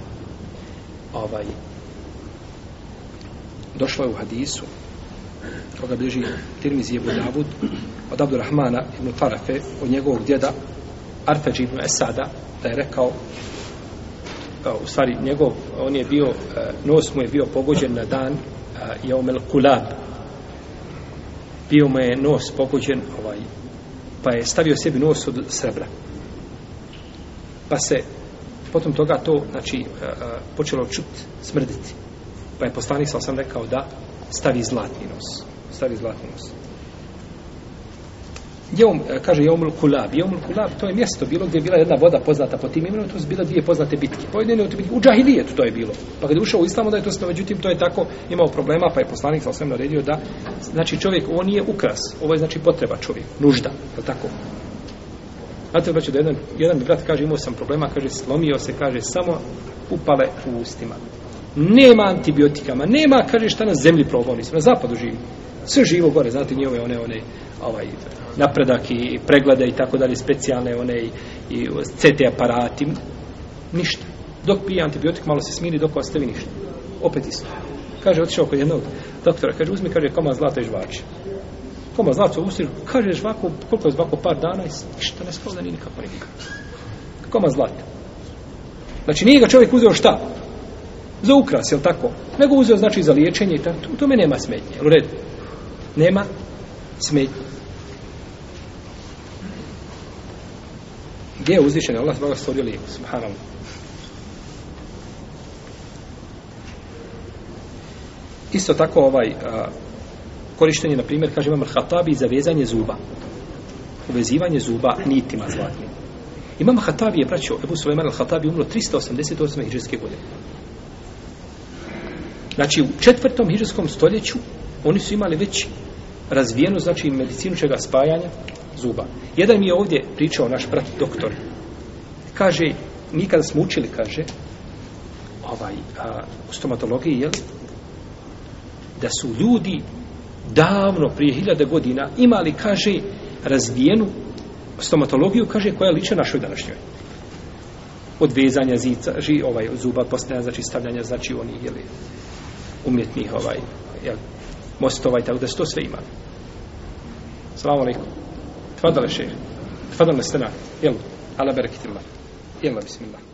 ovaj došlo je u hadisu koga bliži Tirmizi Ebu Davud od Abdurrahmana ibn Tarafe od njegovog djeda Arfeđ ibn Esada da je rekao u stvari njegov on je bio, e, nos mu je bio pogođen na dan Jomel e, Kulab bio mu je nos pogođen ovaj, pa je stavio sebi nos od srebra pa se potom toga to znači e, počelo čut smrditi pa je poslanik sa osam rekao da stavi zlatni nos. Stavi zlatni nos. Jeum, e, kaže Jeumul Kulab. Jeumul Kulab to je mjesto bilo gdje je bila jedna voda poznata po tim imenom, to su bila dvije poznate bitke. Po jedine, u Džahilijetu to je bilo. Pa kada je ušao u Islam, onda je to sve, međutim, to je tako imao problema, pa je poslanik sa osam naredio da znači čovjek, ovo nije ukras, ovo je znači potreba čovjek, nužda, je tako? Znate li braće da jedan, jedan brat kaže imao sam problema, kaže slomio se, kaže samo upale u ustima. Nema antibiotikama, nema kaže šta na zemlji probao, nismo na zapadu živi. Sve živo gore, znate, njihove one, one, ovaj, napredak i preglede i tako dalje, specijalne one i, i CT aparati, ništa. Dok pije antibiotik, malo se smiri, dok ostavi ništa. Opet isto. Kaže, otišao kod jednog doktora, kaže, uzmi, kaže, koma zlata i žvači. Koma zlata, usir, kaže, žvaku, koliko je žvaku, par dana, i ništa, ne skoda, ni nikako nikako. Koma zlata. Znači, nije ga čovjek uzeo šta? za ukras, jel tako? Nego uzeo, znači, za liječenje i tako. U tome nema smetnje, jel u redu? Nema smetnje. Gdje je uzvišen? Allah zbog stvorio lijeku, subhanallah. Isto tako ovaj a, korištenje, na primjer, kaže Imam Hatabi za vezanje zuba. Uvezivanje zuba nitima zlatnim. Imam Hatabi je, braćo, Ebu Suleman al-Hatabi umro 388. hijđarske godine. Znači, u četvrtom hiđarskom stoljeću oni su imali već razvijenu, znači, medicinu čega spajanja zuba. Jedan mi je ovdje pričao naš brat doktor. Kaže, mi kada smo učili, kaže, ovaj, a, u stomatologiji, jel, da su ljudi davno, prije hiljade godina, imali, kaže, razvijenu stomatologiju, kaže, koja liče našoj današnjoj odvezanja zica, ži, ovaj, zuba, postanja, znači stavljanja, znači oni, jel, umjetnih ovaj jel, mostova i tako da se to sve ima. Salamu alaikum. Tvadale šehr. Tvadale stena. Jel, ala berakitillah. Jel, bismillah.